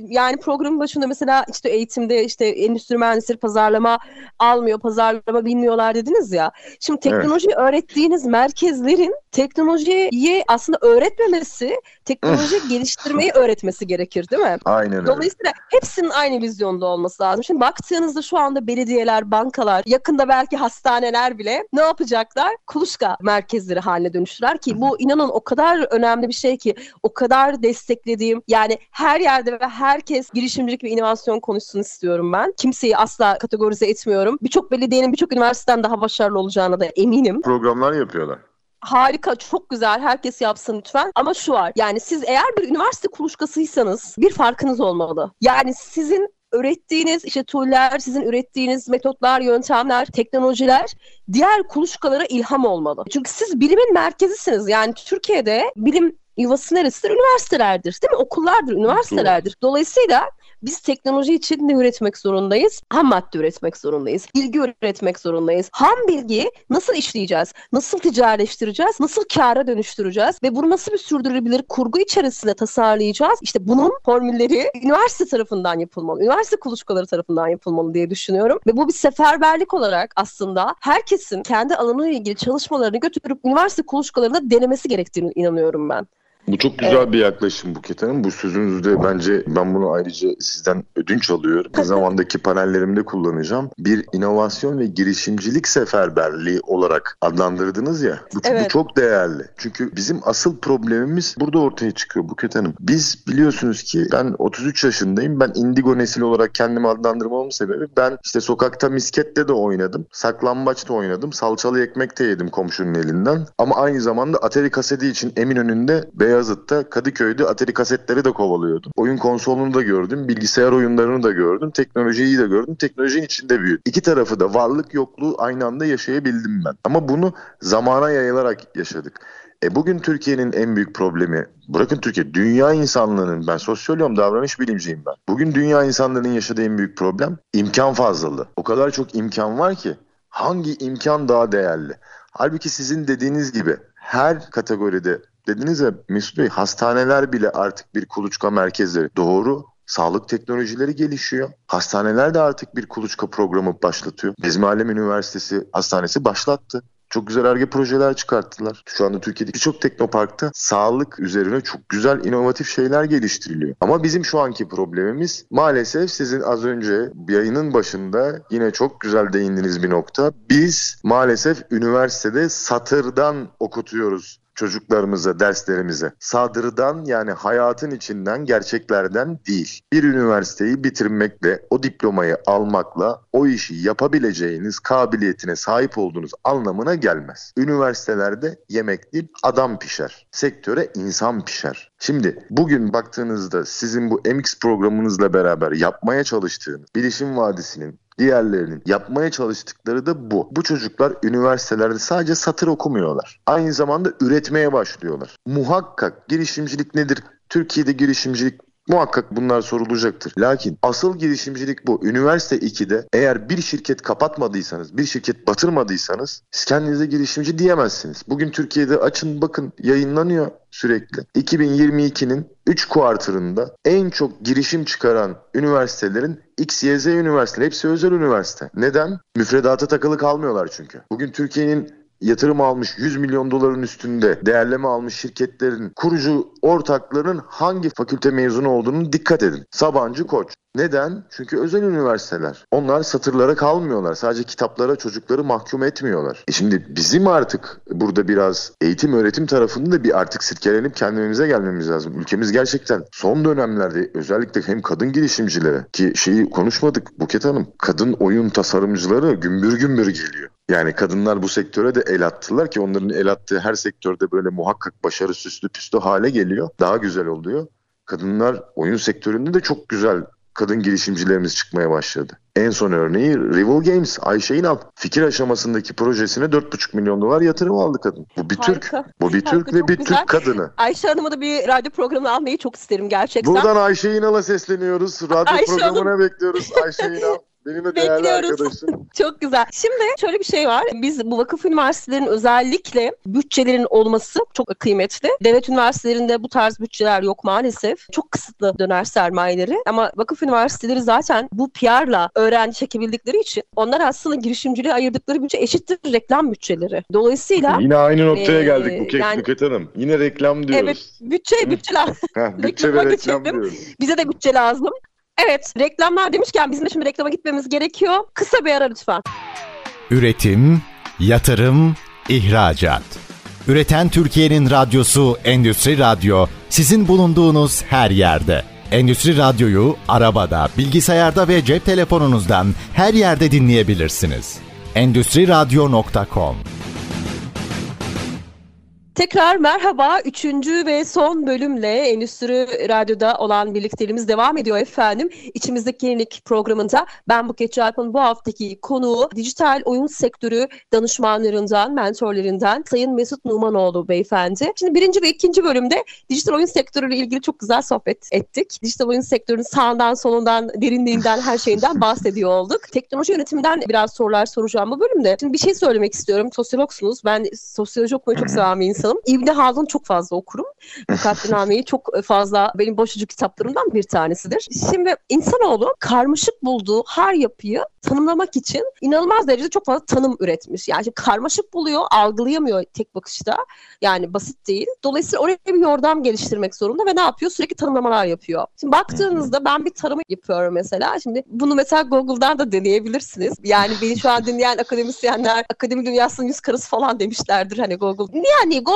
[SPEAKER 2] yani programın başında mesela işte eğitimde işte endüstri mühendisleri pazarlama almıyor, pazarlama bilmiyorlar dediniz ya. Şimdi teknoloji öğrettiğiniz merkezlerin teknolojiyi aslında öğretmemesi, teknoloji geliştirmeyi öğretmesi gerekir değil mi?
[SPEAKER 3] Aynen öyle.
[SPEAKER 2] Dolayısıyla hepsinin aynı vizyonda olması lazım. Şimdi baktığınızda şu anda belediyeler, bankalar, yakında belki hastaneler bile ne yapacaklar? Kuluçka merkezleri haline dönüştüler ki bu inanın o kadar önemli bir şey ki o kadar desteklediğim yani her yerde ve herkes girişimcilik ve inovasyon konuşsun istiyorum ben. Kimseyi asla kategorize etmiyorum. Birçok belediyenin birçok üniversiteden daha başarılı olacağına da eminim
[SPEAKER 3] Programlar yapıyorlar.
[SPEAKER 2] harika, çok güzel. Herkes yapsın lütfen. Ama şu var. Yani siz eğer bir üniversite kuluçkasıysanız bir farkınız olmalı. Yani sizin ürettiğiniz işte tooller, sizin ürettiğiniz metotlar, yöntemler, teknolojiler diğer kuluçkalara ilham olmalı. Çünkü siz bilimin merkezisiniz. Yani Türkiye'de bilim yuvası neresidir? Üniversitelerdir. Değil mi? Okullardır, üniversitelerdir. Dolayısıyla biz teknoloji için ne üretmek zorundayız? Ham madde üretmek zorundayız. Bilgi üretmek zorundayız. Ham bilgiyi nasıl işleyeceğiz? Nasıl ticaretleştireceğiz? Nasıl kâra dönüştüreceğiz? Ve bunu nasıl bir sürdürülebilir kurgu içerisinde tasarlayacağız? İşte bunun formülleri üniversite tarafından yapılmalı. Üniversite kuluçkaları tarafından yapılmalı diye düşünüyorum. Ve bu bir seferberlik olarak aslında herkesin kendi alanıyla ilgili çalışmalarını götürüp üniversite kuluçkalarında denemesi gerektiğini inanıyorum ben.
[SPEAKER 3] Bu çok güzel bir yaklaşım Buket Hanım. Bu sözünüzde bence ben bunu ayrıca sizden ödünç alıyorum. Bir zamandaki panellerimde kullanacağım. Bir inovasyon ve girişimcilik seferberliği olarak adlandırdınız ya. Bu, bu
[SPEAKER 2] Evet.
[SPEAKER 3] çok değerli. Çünkü bizim asıl problemimiz burada ortaya çıkıyor Buket Hanım. Biz biliyorsunuz ki ben 33 yaşındayım. Ben indigo nesil olarak kendimi adlandırmamın sebebi ben işte sokakta misketle de oynadım. Saklambaç da oynadım. Salçalı ekmek de yedim komşunun elinden. Ama aynı zamanda Atari kaseti için Eminönü'nde Beyazıt'ta Kadıköy'de Atari kasetleri de kovalıyordum. Oyun konsolunu da gördüm. Bilgisayar oyunlarını da gördüm. Teknolojiyi de gördüm. Teknolojinin içinde büyüdüm. İki tarafı da varlık yokluğu aynı anda yaşayabildim ben. Ama bunu zamana yayılarak yaşadık. E bugün Türkiye'nin en büyük problemi, bırakın Türkiye, dünya insanlığının, ben sosyoloğum, davranış bilimciyim ben. Bugün dünya insanlığının yaşadığı en büyük problem imkan fazlalığı. O kadar çok imkan var ki hangi imkan daha değerli? Halbuki sizin dediğiniz gibi her kategoride dediniz ya Mesut Bey hastaneler bile artık bir kuluçka merkezleri. Doğru. Sağlık teknolojileri gelişiyor. Hastaneler de artık bir kuluçka programı başlatıyor. Bezmi Alem Üniversitesi Hastanesi başlattı. Çok güzel ARGE projeler çıkarttılar. Şu anda Türkiye'deki birçok teknoparkta sağlık üzerine çok güzel inovatif şeyler geliştiriliyor. Ama bizim şu anki problemimiz maalesef sizin az önce yayının başında yine çok güzel değindiğiniz bir nokta. Biz maalesef üniversitede satırdan okutuyoruz çocuklarımıza, derslerimize. Sadırdan yani hayatın içinden, gerçeklerden değil. Bir üniversiteyi bitirmekle, o diplomayı almakla o işi yapabileceğiniz kabiliyetine sahip olduğunuz anlamına gelmez. Üniversitelerde yemek değil, adam pişer. Sektöre insan pişer. Şimdi bugün baktığınızda sizin bu MX programınızla beraber yapmaya çalıştığınız Bilişim Vadisi'nin Diğerlerinin yapmaya çalıştıkları da bu. Bu çocuklar üniversitelerde sadece satır okumuyorlar. Aynı zamanda üretmeye başlıyorlar. Muhakkak girişimcilik nedir? Türkiye'de girişimcilik Muhakkak bunlar sorulacaktır. Lakin asıl girişimcilik bu. Üniversite 2'de eğer bir şirket kapatmadıysanız, bir şirket batırmadıysanız siz kendinize girişimci diyemezsiniz. Bugün Türkiye'de açın bakın yayınlanıyor sürekli. 2022'nin 3 kuartırında en çok girişim çıkaran üniversitelerin X, Y, Z üniversiteleri. Hepsi özel üniversite. Neden? Müfredata takılı kalmıyorlar çünkü. Bugün Türkiye'nin yatırım almış 100 milyon doların üstünde değerleme almış şirketlerin kurucu ortaklarının hangi fakülte mezunu olduğunu dikkat edin. Sabancı Koç. Neden? Çünkü özel üniversiteler. Onlar satırlara kalmıyorlar. Sadece kitaplara çocukları mahkum etmiyorlar. E şimdi bizim artık burada biraz eğitim öğretim tarafında da bir artık sirkelenip kendimize gelmemiz lazım. Ülkemiz gerçekten son dönemlerde özellikle hem kadın girişimcilere ki şeyi konuşmadık Buket Hanım. Kadın oyun tasarımcıları gümbür gümbür geliyor. Yani kadınlar bu sektöre de el attılar ki onların el attığı her sektörde böyle muhakkak başarı süslü püslü hale geliyor. Daha güzel oluyor. Kadınlar oyun sektöründe de çok güzel kadın girişimcilerimiz çıkmaya başladı. En son örneği Rival Games, Ayşe İnal. Fikir aşamasındaki projesine 4,5 milyon dolar yatırım aldı kadın. Bu bir
[SPEAKER 2] Harika.
[SPEAKER 3] Türk. Bu bir
[SPEAKER 2] Harika,
[SPEAKER 3] Türk ve bir
[SPEAKER 2] güzel.
[SPEAKER 3] Türk kadını.
[SPEAKER 2] Ayşe Hanım'a da bir radyo programı almayı çok isterim gerçekten.
[SPEAKER 3] Buradan Ayşe İnal'a sesleniyoruz. Radyo
[SPEAKER 2] Ayşe
[SPEAKER 3] programına bekliyoruz Ayşe İnal. [laughs] Benim de değerli
[SPEAKER 2] Bekliyoruz.
[SPEAKER 3] arkadaşım. [laughs]
[SPEAKER 2] Çok güzel. Şimdi şöyle bir şey var. Biz bu vakıf üniversitelerin özellikle bütçelerin olması çok kıymetli. Devlet üniversitelerinde bu tarz bütçeler yok maalesef. Çok kısıtlı döner sermayeleri. Ama vakıf üniversiteleri zaten bu PR'la öğrenci çekebildikleri için onlar aslında girişimciliğe ayırdıkları bütçe eşittir reklam bütçeleri. Dolayısıyla
[SPEAKER 3] Yine aynı noktaya
[SPEAKER 2] Ee,
[SPEAKER 3] geldik Buket,
[SPEAKER 2] yani-
[SPEAKER 3] Buket Hanım. Yine reklam diyoruz.
[SPEAKER 2] evet bütçe bütçeler
[SPEAKER 3] bütçe [laughs] ve reklam diyoruz.
[SPEAKER 2] bize de bütçe lazım. Evet reklamlar demişken bizim de şimdi reklama gitmemiz gerekiyor. Kısa bir ara lütfen.
[SPEAKER 1] Üretim, yatırım, ihracat. Üreten Türkiye'nin radyosu Endüstri Radyo sizin bulunduğunuz her yerde. Endüstri Radyo'yu arabada, bilgisayarda ve cep telefonunuzdan her yerde dinleyebilirsiniz. Endüstri Radyo.com
[SPEAKER 2] Tekrar merhaba. Üçüncü ve son bölümle Endüstri Radyo'da olan birlikteliğimiz devam ediyor efendim. İçimizdeki yenilik programında ben Buket Çarp'ın bu haftaki konuğu dijital oyun sektörü danışmanlarından, mentorlarından Sayın Mesut Numanoğlu beyefendi. Şimdi birinci ve ikinci bölümde dijital oyun sektörüyle ilgili çok güzel sohbet ettik. Dijital oyun sektörünün sağından, solundan, derinliğinden, her şeyinden bahsediyor olduk. Teknoloji yönetiminden biraz sorular soracağım bu bölümde. Şimdi bir şey söylemek istiyorum. Sosyologsunuz. Ben sosyoloji okumayı çok seven bir. İbni Haldun çok fazla okurum. Mukaddinameyi [laughs] çok fazla benim boşucu kitaplarımdan bir tanesidir. Şimdi insanoğlu karmaşık bulduğu her yapıyı tanımlamak için inanılmaz derecede çok fazla tanım üretmiş. Yani karmaşık buluyor, algılayamıyor tek bakışta. Yani basit değil. Dolayısıyla oraya bir yordam geliştirmek zorunda ve ne yapıyor? Sürekli tanımlamalar yapıyor. Şimdi baktığınızda ben bir tarım yapıyorum mesela. Şimdi bunu mesela Google'dan da deneyebilirsiniz. Yani beni şu an dinleyen akademisyenler akademi dünyasının yüz karısı falan demişlerdir hani Google. Yani Google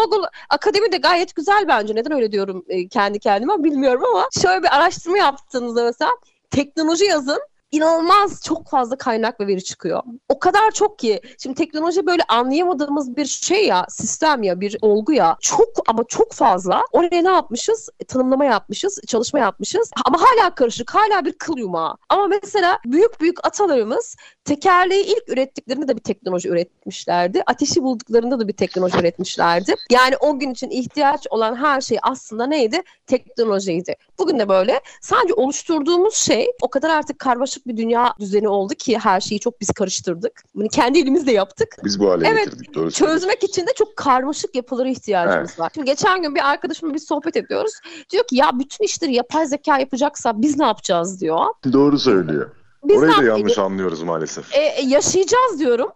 [SPEAKER 2] akademi de gayet güzel bence. Neden öyle diyorum e, kendi kendime bilmiyorum ama şöyle bir araştırma yaptığınızda mesela teknoloji yazın inanılmaz çok fazla kaynak ve veri çıkıyor. O kadar çok ki şimdi teknoloji böyle anlayamadığımız bir şey ya, sistem ya, bir olgu ya. Çok ama çok fazla. Oraya ne yapmışız? E, Tanımlama yapmışız, çalışma yapmışız. Ama hala karışık, hala bir kıl yumağı. Ama mesela büyük büyük atalarımız tekerleği ilk ürettiklerinde de bir teknoloji üretmişlerdi. Ateşi bulduklarında da bir teknoloji üretmişlerdi. Yani o gün için ihtiyaç olan her şey aslında neydi? Teknolojiydi. Bugün de böyle. Sadece oluşturduğumuz şey o kadar artık karmaşık bir dünya düzeni oldu ki her şeyi çok biz karıştırdık. Bunu kendi elimizle yaptık.
[SPEAKER 3] Biz bu hale
[SPEAKER 2] Evet,
[SPEAKER 3] getirdik. Doğru.
[SPEAKER 2] Çözmek için de çok karmaşık yapılara ihtiyacımız var. Şimdi geçen gün bir arkadaşımla bir sohbet ediyoruz. Diyor ki ya bütün işleri yapay zeka yapacaksa biz ne yapacağız diyor.
[SPEAKER 3] Doğru söylüyor.
[SPEAKER 2] Biz
[SPEAKER 3] Orayı da yanlış anlıyoruz maalesef.
[SPEAKER 2] E, e, yaşayacağız diyorum.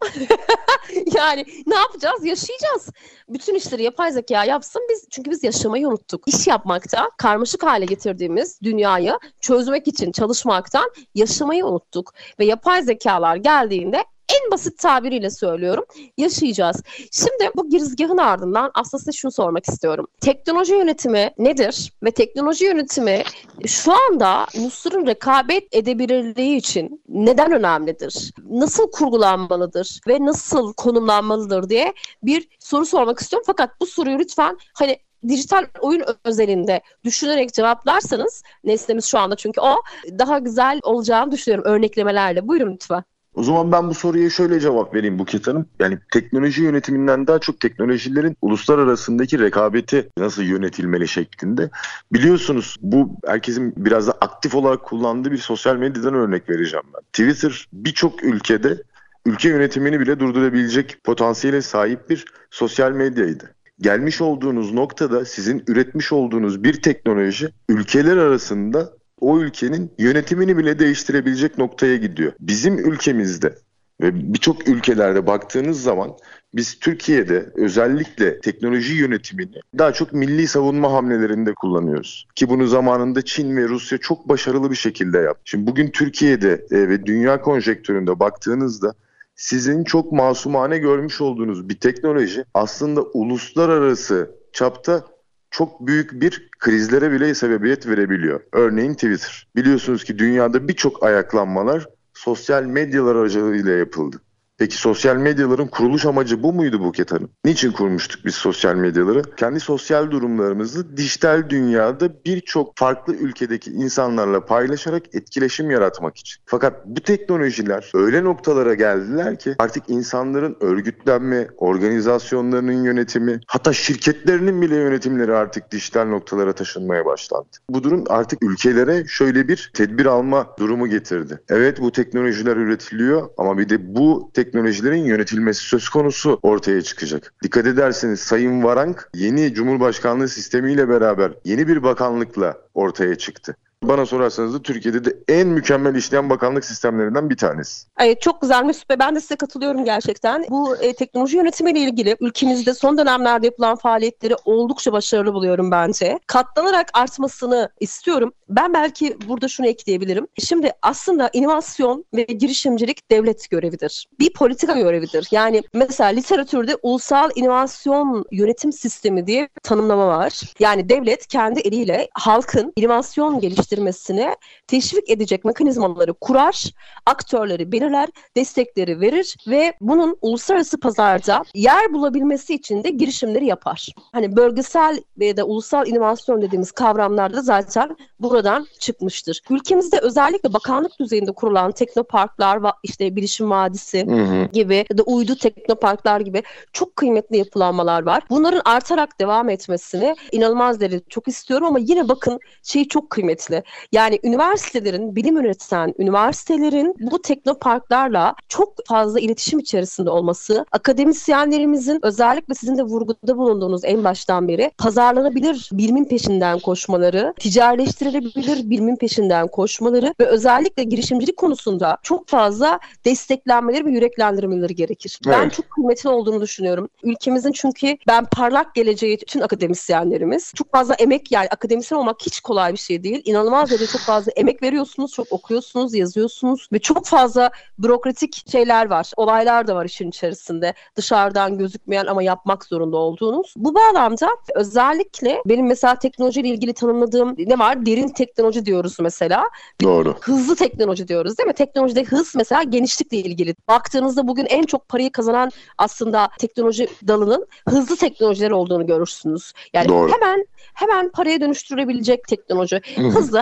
[SPEAKER 2] [laughs] yani ne yapacağız? Yaşayacağız. Bütün işleri yapay zeka yapsın biz çünkü biz yaşamayı unuttuk. İş yapmakta karmaşık hale getirdiğimiz dünyayı çözmek için çalışmaktan yaşamayı unuttuk ve yapay zekalar geldiğinde en basit tabiriyle söylüyorum yaşayacağız. Şimdi bu girizgahın ardından aslında size şunu sormak istiyorum. Teknoloji yönetimi nedir? Ve teknoloji yönetimi şu anda ulusların rekabet edebilirliği için neden önemlidir? Nasıl kurgulanmalıdır ve nasıl konumlanmalıdır diye bir soru sormak istiyorum. Fakat bu soruyu lütfen hani dijital oyun özelinde düşünerek cevaplarsanız nesnemiz şu anda çünkü o daha güzel olacağını düşünüyorum örneklemelerle. Buyurun lütfen.
[SPEAKER 3] O zaman ben bu soruya şöyle cevap vereyim Buket Hanım. Yani teknoloji yönetiminden daha çok teknolojilerin uluslararasındaki rekabeti nasıl yönetilmeli şeklinde. Biliyorsunuz bu herkesin biraz da aktif olarak kullandığı bir sosyal medyadan örnek vereceğim ben. Twitter birçok ülkede ülke yönetimini bile durdurabilecek potansiyele sahip bir sosyal medyaydı. Gelmiş olduğunuz noktada sizin üretmiş olduğunuz bir teknoloji ülkeler arasında o ülkenin yönetimini bile değiştirebilecek noktaya gidiyor. Bizim ülkemizde ve birçok ülkelerde baktığınız zaman biz Türkiye'de özellikle teknoloji yönetimini daha çok milli savunma hamlelerinde kullanıyoruz. Ki bunu zamanında Çin ve Rusya çok başarılı bir şekilde yaptı. Şimdi bugün Türkiye'de e, ve dünya konjektöründe baktığınızda sizin çok masumane görmüş olduğunuz bir teknoloji aslında uluslararası çapta çok büyük bir krizlere bile sebebiyet verebiliyor. Örneğin Twitter. Biliyorsunuz ki dünyada birçok ayaklanmalar sosyal medyalar aracılığıyla yapıldı. Peki sosyal medyaların kuruluş amacı bu muydu Buket Hanım? Niçin kurmuştuk biz sosyal medyaları? Kendi sosyal durumlarımızı dijital dünyada birçok farklı ülkedeki insanlarla paylaşarak etkileşim yaratmak için. Fakat bu teknolojiler öyle noktalara geldiler ki artık insanların örgütlenme, organizasyonlarının yönetimi, hatta şirketlerinin bile yönetimleri artık dijital noktalara taşınmaya başlandı. Bu durum artık ülkelere şöyle bir tedbir alma durumu getirdi. Evet bu teknolojiler üretiliyor ama bir de bu tek teknolojilerin yönetilmesi söz konusu ortaya çıkacak. Dikkat ederseniz Sayın Varank yeni Cumhurbaşkanlığı sistemiyle beraber yeni bir bakanlıkla ortaya çıktı. Bana sorarsanız da Türkiye'de de en mükemmel işleyen bakanlık sistemlerinden bir tanesi.
[SPEAKER 2] Evet çok güzel Mesut. Ben de size katılıyorum gerçekten. Bu e, teknoloji yönetimiyle ilgili ülkemizde son dönemlerde yapılan faaliyetleri oldukça başarılı buluyorum bence. Katlanarak artmasını istiyorum. Ben belki burada şunu ekleyebilirim. Şimdi aslında inovasyon ve girişimcilik devlet görevidir. Bir politika görevidir. Yani mesela literatürde ulusal inovasyon yönetim sistemi diye tanımlama var. Yani devlet kendi eliyle halkın inovasyon geliştirmesi geliştirmesine teşvik edecek mekanizmaları kurar, aktörleri belirler, destekleri verir ve bunun uluslararası pazarda yer bulabilmesi için de girişimleri yapar. Hani bölgesel ve de ulusal inovasyon dediğimiz kavramlar da zaten buradan çıkmıştır. Ülkemizde özellikle bakanlık düzeyinde kurulan teknoparklar, işte bilişim vadisi hı hı. gibi ya da uydu teknoparklar gibi çok kıymetli yapılanmalar var. Bunların artarak devam etmesini inanılmaz derecede çok istiyorum ama yine bakın şey çok kıymetli. Yani üniversitelerin, bilim üreten üniversitelerin bu teknoparklarla çok fazla iletişim içerisinde olması, akademisyenlerimizin özellikle sizin de vurguda bulunduğunuz en baştan beri pazarlanabilir bilimin peşinden koşmaları, ticarileştirilebilir bilimin peşinden koşmaları ve özellikle girişimcilik konusunda çok fazla desteklenmeleri ve yüreklendirmeleri gerekir. Evet. Ben çok kıymetli olduğunu düşünüyorum. Ülkemizin çünkü ben parlak geleceği bütün akademisyenlerimiz çok fazla emek yani akademisyen olmak hiç kolay bir şey değil. İnanılmaz inanılmaz derecede çok fazla emek veriyorsunuz, çok okuyorsunuz, yazıyorsunuz ve çok fazla bürokratik şeyler var. Olaylar da var işin içerisinde. Dışarıdan gözükmeyen ama yapmak zorunda olduğunuz. Bu bağlamda özellikle benim mesela teknolojiyle ilgili tanımladığım ne var? Derin teknoloji diyoruz mesela.
[SPEAKER 3] Doğru.
[SPEAKER 2] Hızlı teknoloji diyoruz değil mi? Teknolojide hız mesela genişlikle ilgili. Baktığınızda bugün en çok parayı kazanan aslında teknoloji dalının hızlı teknolojiler olduğunu görürsünüz. Yani Doğru. hemen hemen paraya dönüştürülebilecek teknoloji.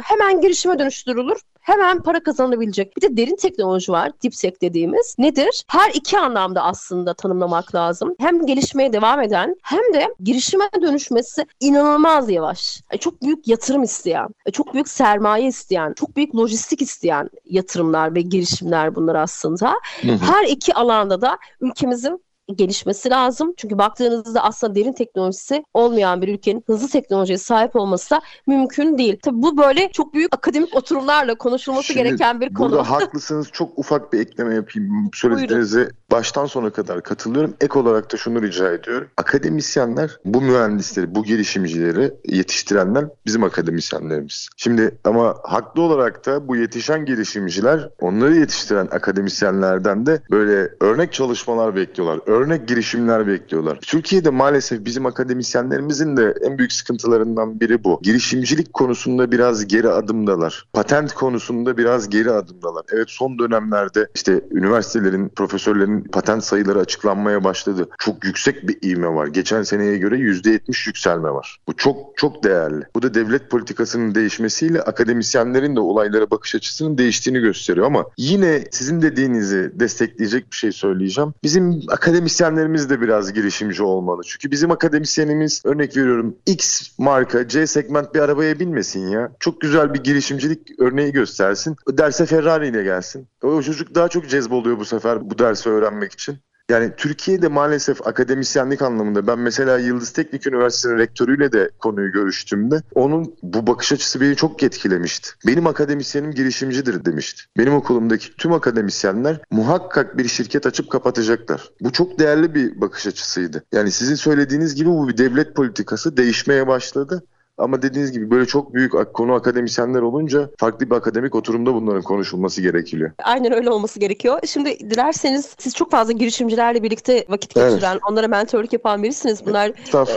[SPEAKER 2] Hemen girişime dönüştürülür hemen para kazanabilecek. Bir de derin teknoloji var. DeepSec dediğimiz. Nedir? Her iki anlamda aslında tanımlamak lazım. Hem gelişmeye devam eden hem de girişime dönüşmesi inanılmaz yavaş. E, çok büyük yatırım isteyen, e, çok büyük sermaye isteyen, çok büyük lojistik isteyen yatırımlar ve girişimler bunlar aslında. Her iki alanda da ülkemizin gelişmesi lazım. Çünkü baktığınızda aslında derin teknolojisi olmayan bir ülkenin hızlı teknolojiye sahip olması da mümkün değil. Tabii bu böyle çok büyük akademik oturumlarla konuşulması Şimdi gereken bir konu.
[SPEAKER 3] Burada haklısınız. Çok ufak bir ekleme yapayım. Söylediğinize baştan sona kadar katılıyorum. Ek olarak da şunu rica ediyorum. Akademisyenler bu mühendisleri, bu girişimcileri yetiştirenler bizim akademisyenlerimiz. Şimdi ama haklı olarak da bu yetişen girişimciler onları yetiştiren akademisyenlerden de böyle örnek çalışmalar bekliyorlar Örnek girişimler bekliyorlar. Türkiye'de maalesef bizim akademisyenlerimizin de en büyük sıkıntılarından biri bu. Girişimcilik konusunda biraz geri adımdalar. Patent konusunda biraz geri adımdalar. Evet son dönemlerde işte üniversitelerin, profesörlerin patent sayıları açıklanmaya başladı. Çok yüksek bir ivme var. Geçen seneye göre %70 yükselme var. Bu çok çok değerli. Bu da devlet politikasının değişmesiyle akademisyenlerin de olaylara bakış açısının değiştiğini gösteriyor ama yine sizin dediğinizi destekleyecek bir şey söyleyeceğim. Bizim akademisyenlerimiz de biraz girişimci olmalı. Çünkü bizim akademisyenimiz örnek veriyorum X marka C segment bir arabaya binmesin ya. Çok güzel bir girişimcilik örneği göstersin. Derse Ferrari ile gelsin. O çocuk daha çok cezboluyor bu sefer bu dersi öğrenmek için. Yani Türkiye'de maalesef akademisyenlik anlamında ben mesela Yıldız Teknik Üniversitesi'nin rektörüyle de konuyu görüştüğümde onun bu bakış açısı beni çok etkilemişti. Benim akademisyenim girişimcidir demişti. Benim okulumdaki tüm akademisyenler muhakkak bir şirket açıp kapatacaklar. Bu çok değerli bir bakış açısıydı. Yani sizin söylediğiniz gibi bu bir devlet politikası değişmeye başladı. Ama dediğiniz gibi böyle çok büyük konu akademisyenler olunca farklı bir akademik oturumda bunların konuşulması gerekiyor.
[SPEAKER 2] Aynen öyle olması gerekiyor. Şimdi dilerseniz siz çok fazla girişimcilerle birlikte vakit geçiren, evet. onlara mentorluk yapan birisiniz. Bunlar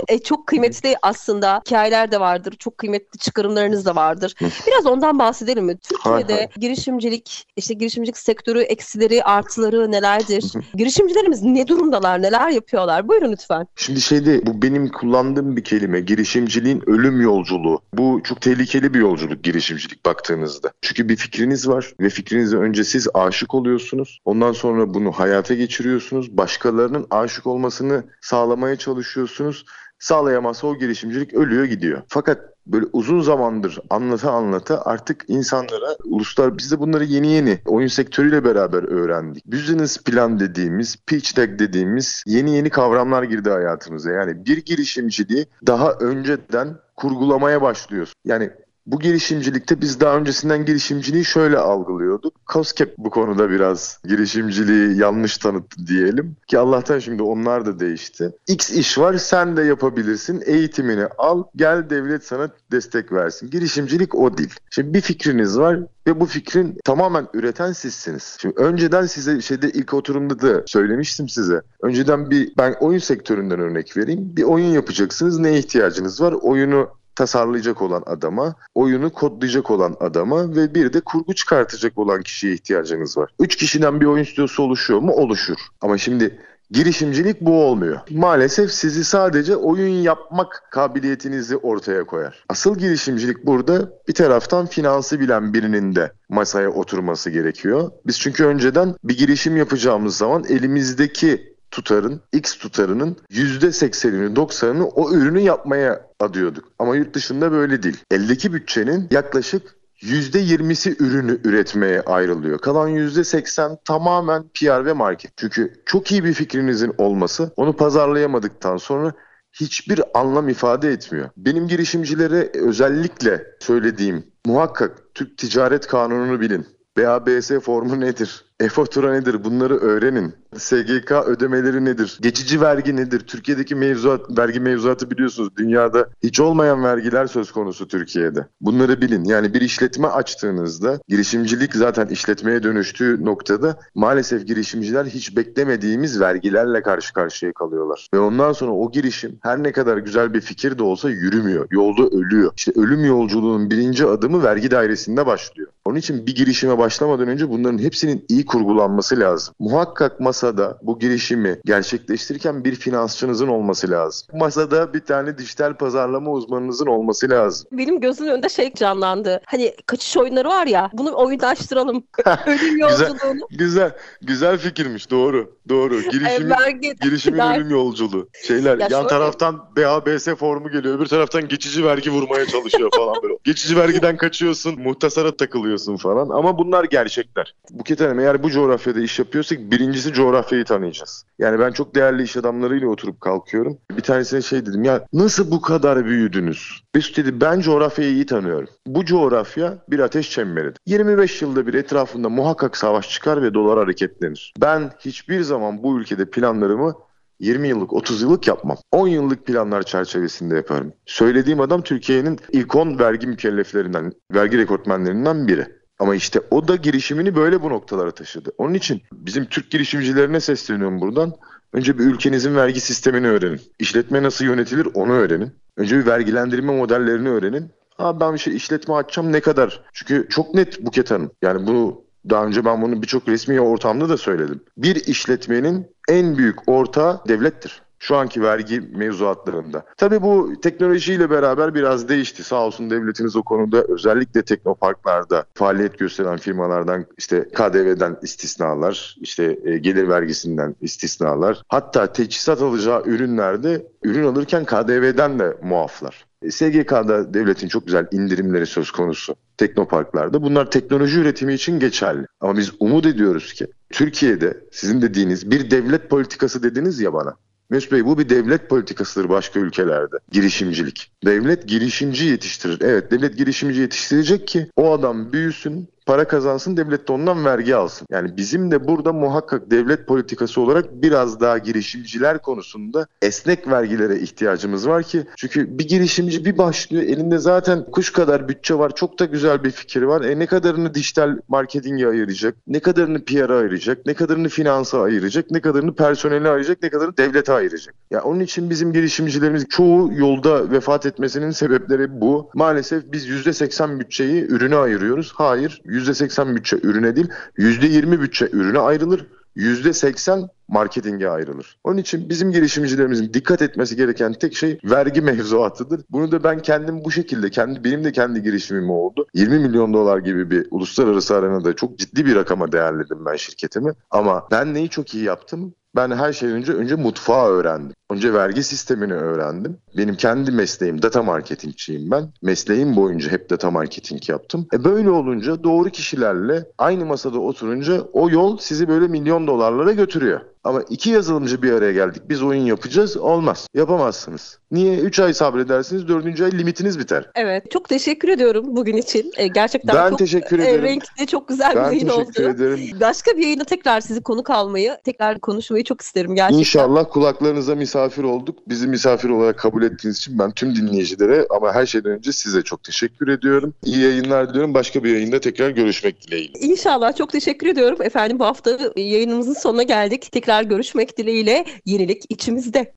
[SPEAKER 2] e, çok kıymetli aslında hikayeler de vardır. Çok kıymetli çıkarımlarınız da vardır. Biraz ondan bahsedelim mi? Türkiye'de hay hay. girişimcilik, işte girişimcilik sektörü eksileri, artıları nelerdir? Girişimcilerimiz ne durumdalar, neler yapıyorlar? Buyurun lütfen.
[SPEAKER 3] Şimdi şeyde bu benim kullandığım bir kelime. Girişimciliğin ölüm yolu yolculuğu. Bu çok tehlikeli bir yolculuk girişimcilik baktığınızda. Çünkü bir fikriniz var ve fikrinize önce siz aşık oluyorsunuz. Ondan sonra bunu hayata geçiriyorsunuz. Başkalarının aşık olmasını sağlamaya çalışıyorsunuz. Sağlayamazsa o girişimcilik ölüyor gidiyor. Fakat böyle uzun zamandır anlata anlata artık insanlara uluslar biz de bunları yeni yeni oyun sektörüyle beraber öğrendik. Business plan dediğimiz, pitch deck dediğimiz yeni yeni kavramlar girdi hayatımıza. Yani bir girişimciliği daha önceden kurgulamaya başlıyoruz. Yani bu girişimcilikte biz daha öncesinden girişimciliği şöyle algılıyorduk. COSCAP bu konuda biraz girişimciliği yanlış tanıttı diyelim. Ki Allah'tan şimdi onlar da değişti. X iş var sen de yapabilirsin. Eğitimini al gel devlet sana destek versin. Girişimcilik o değil. Şimdi bir fikriniz var ve bu fikrin tamamen üreten sizsiniz. Şimdi önceden size şeyde ilk oturumda da söylemiştim size. Önceden bir ben oyun sektöründen örnek vereyim. Bir oyun yapacaksınız. Ne ihtiyacınız var? Oyunu tasarlayacak olan adama, oyunu kodlayacak olan adama ve bir de kurgu çıkartacak olan kişiye ihtiyacınız var. Üç kişiden bir oyun stüdyosu oluşuyor mu? Oluşur. Ama şimdi girişimcilik bu olmuyor. Maalesef sizi sadece oyun yapmak kabiliyetinizi ortaya koyar. Asıl girişimcilik burada bir taraftan finansı bilen birinin de masaya oturması gerekiyor. Biz çünkü önceden bir girişim yapacağımız zaman elimizdeki tutarın, X tutarının %80'ini 90'ını o ürünü yapmaya adıyorduk. Ama yurt dışında böyle değil. Eldeki bütçenin yaklaşık %20'si ürünü üretmeye ayrılıyor. Kalan %80 tamamen PR ve market. Çünkü çok iyi bir fikrinizin olması onu pazarlayamadıktan sonra hiçbir anlam ifade etmiyor. Benim girişimcilere özellikle söylediğim muhakkak Türk Ticaret Kanunu'nu bilin. BABS formu nedir? E-fatura nedir? Bunları öğrenin. SGK ödemeleri nedir? Geçici vergi nedir? Türkiye'deki mevzuat, vergi mevzuatı biliyorsunuz. Dünyada hiç olmayan vergiler söz konusu Türkiye'de. Bunları bilin. Yani bir işletme açtığınızda girişimcilik zaten işletmeye dönüştüğü noktada maalesef girişimciler hiç beklemediğimiz vergilerle karşı karşıya kalıyorlar. Ve ondan sonra o girişim her ne kadar güzel bir fikir de olsa yürümüyor. Yolda ölüyor. İşte ölüm yolculuğunun birinci adımı vergi dairesinde başlıyor. Onun için bir girişime başlamadan önce bunların hepsinin iyi kurgulanması lazım. Muhakkak masada bu girişimi gerçekleştirirken bir finansçınızın olması lazım. Masada bir tane dijital pazarlama uzmanınızın olması lazım.
[SPEAKER 2] Benim gözümün önünde şey canlandı. Hani kaçış oyunları var ya bunu oyunlaştıralım. [laughs] ölüm
[SPEAKER 3] yolculuğunu. güzel, güzel, güzel fikirmiş doğru. Doğru. Girişimin, vergi, girişimin ölüm yolculuğu. Şeyler ya yan taraftan BABS formu geliyor. Öbür taraftan geçici vergi vurmaya çalışıyor falan böyle. geçici vergiden kaçıyorsun, muhtasara takılıyorsun falan. Ama bunlar gerçekler. Buket Hanım eğer bu coğrafyada iş yapıyorsak birincisi coğrafyayı tanıyacağız. Yani ben çok değerli iş adamlarıyla oturup kalkıyorum. Bir tanesine şey dedim ya nasıl bu kadar büyüdünüz? Mesut dedi ben coğrafyayı iyi tanıyorum. Bu coğrafya bir ateş çemberidir. 25 yılda bir etrafında muhakkak savaş çıkar ve dolar hareketlenir. Ben hiçbir zaman bu ülkede planlarımı 20 yıllık, 30 yıllık yapmam. 10 yıllık planlar çerçevesinde yaparım. Söylediğim adam Türkiye'nin ilk 10 vergi mükelleflerinden, vergi rekortmenlerinden biri. Ama işte o da girişimini böyle bu noktalara taşıdı. Onun için bizim Türk girişimcilerine sesleniyorum buradan. Önce bir ülkenizin vergi sistemini öğrenin. İşletme nasıl yönetilir onu öğrenin. Önce bir vergilendirme modellerini öğrenin. Abi ben bir şey işletme açacağım ne kadar? Çünkü çok net Buket Hanım. Yani bunu daha önce ben bunu birçok resmi ortamda da söyledim. Bir işletmenin en büyük ortağı devlettir şu anki vergi mevzuatlarında. Tabii bu teknolojiyle beraber biraz değişti. Sağ olsun devletimiz o konuda özellikle teknoparklarda faaliyet gösteren firmalardan işte KDV'den istisnalar, işte e, gelir vergisinden istisnalar, hatta teçhizat alacağı ürünlerde ürün alırken KDV'den de muaflar. E, SGK'da devletin çok güzel indirimleri söz konusu teknoparklarda. Bunlar teknoloji üretimi için geçerli. Ama biz umut ediyoruz ki Türkiye'de sizin dediğiniz bir devlet politikası dediniz ya bana. Mesut Bey bu bir devlet politikasıdır başka ülkelerde. Girişimcilik. Devlet girişimci yetiştirir. Evet devlet girişimci yetiştirecek ki o adam büyüsün, para kazansın devlet de ondan vergi alsın. Yani bizim de burada muhakkak devlet politikası olarak biraz daha girişimciler konusunda esnek vergilere ihtiyacımız var ki çünkü bir girişimci bir başlıyor elinde zaten kuş kadar bütçe var çok da güzel bir fikir var. E ne kadarını dijital marketinge ayıracak, ne kadarını PR'a ayıracak, ne kadarını finansa ayıracak, ne kadarını personele ayıracak, ne kadarını devlete ayıracak. Ya yani onun için bizim girişimcilerimiz çoğu yolda vefat etmesinin sebepleri bu. Maalesef biz %80 bütçeyi ürüne ayırıyoruz. Hayır %80 bütçe ürüne değil, %20 bütçe ürüne ayrılır. %80 marketinge ayrılır. Onun için bizim girişimcilerimizin dikkat etmesi gereken tek şey vergi mevzuatıdır. Bunu da ben kendim bu şekilde, kendi benim de kendi girişimim oldu. 20 milyon dolar gibi bir uluslararası arenada çok ciddi bir rakama değerledim ben şirketimi. Ama ben neyi çok iyi yaptım? Ben her şeyden önce önce mutfağı öğrendim. Önce vergi sistemini öğrendim. Benim kendi mesleğim data marketingçiyim ben. Mesleğim boyunca hep data marketing yaptım. E böyle olunca doğru kişilerle aynı masada oturunca o yol sizi böyle milyon dolarlara götürüyor. Ama iki yazılımcı bir araya geldik. Biz oyun yapacağız. Olmaz. Yapamazsınız. Niye? Üç ay sabredersiniz. Dördüncü ay limitiniz biter.
[SPEAKER 2] Evet. Çok teşekkür ediyorum bugün için. E, gerçekten
[SPEAKER 3] ben
[SPEAKER 2] çok
[SPEAKER 3] teşekkür
[SPEAKER 2] e,
[SPEAKER 3] ederim.
[SPEAKER 2] renkli, çok güzel
[SPEAKER 3] ben
[SPEAKER 2] bir yayın oldu.
[SPEAKER 3] teşekkür ederim.
[SPEAKER 2] Başka bir yayında tekrar sizi konuk almayı, tekrar konuşmayı çok isterim gerçekten.
[SPEAKER 3] İnşallah kulaklarınıza misafir olduk. Bizi misafir olarak kabul ettiğiniz için ben tüm dinleyicilere ama her şeyden önce size çok teşekkür ediyorum. İyi yayınlar diliyorum. Başka bir yayında tekrar görüşmek dileğiyle.
[SPEAKER 2] İnşallah. Çok teşekkür ediyorum. Efendim bu hafta yayınımızın sonuna geldik. Tekrar görüşmek dileğiyle. Yenilik içimizde.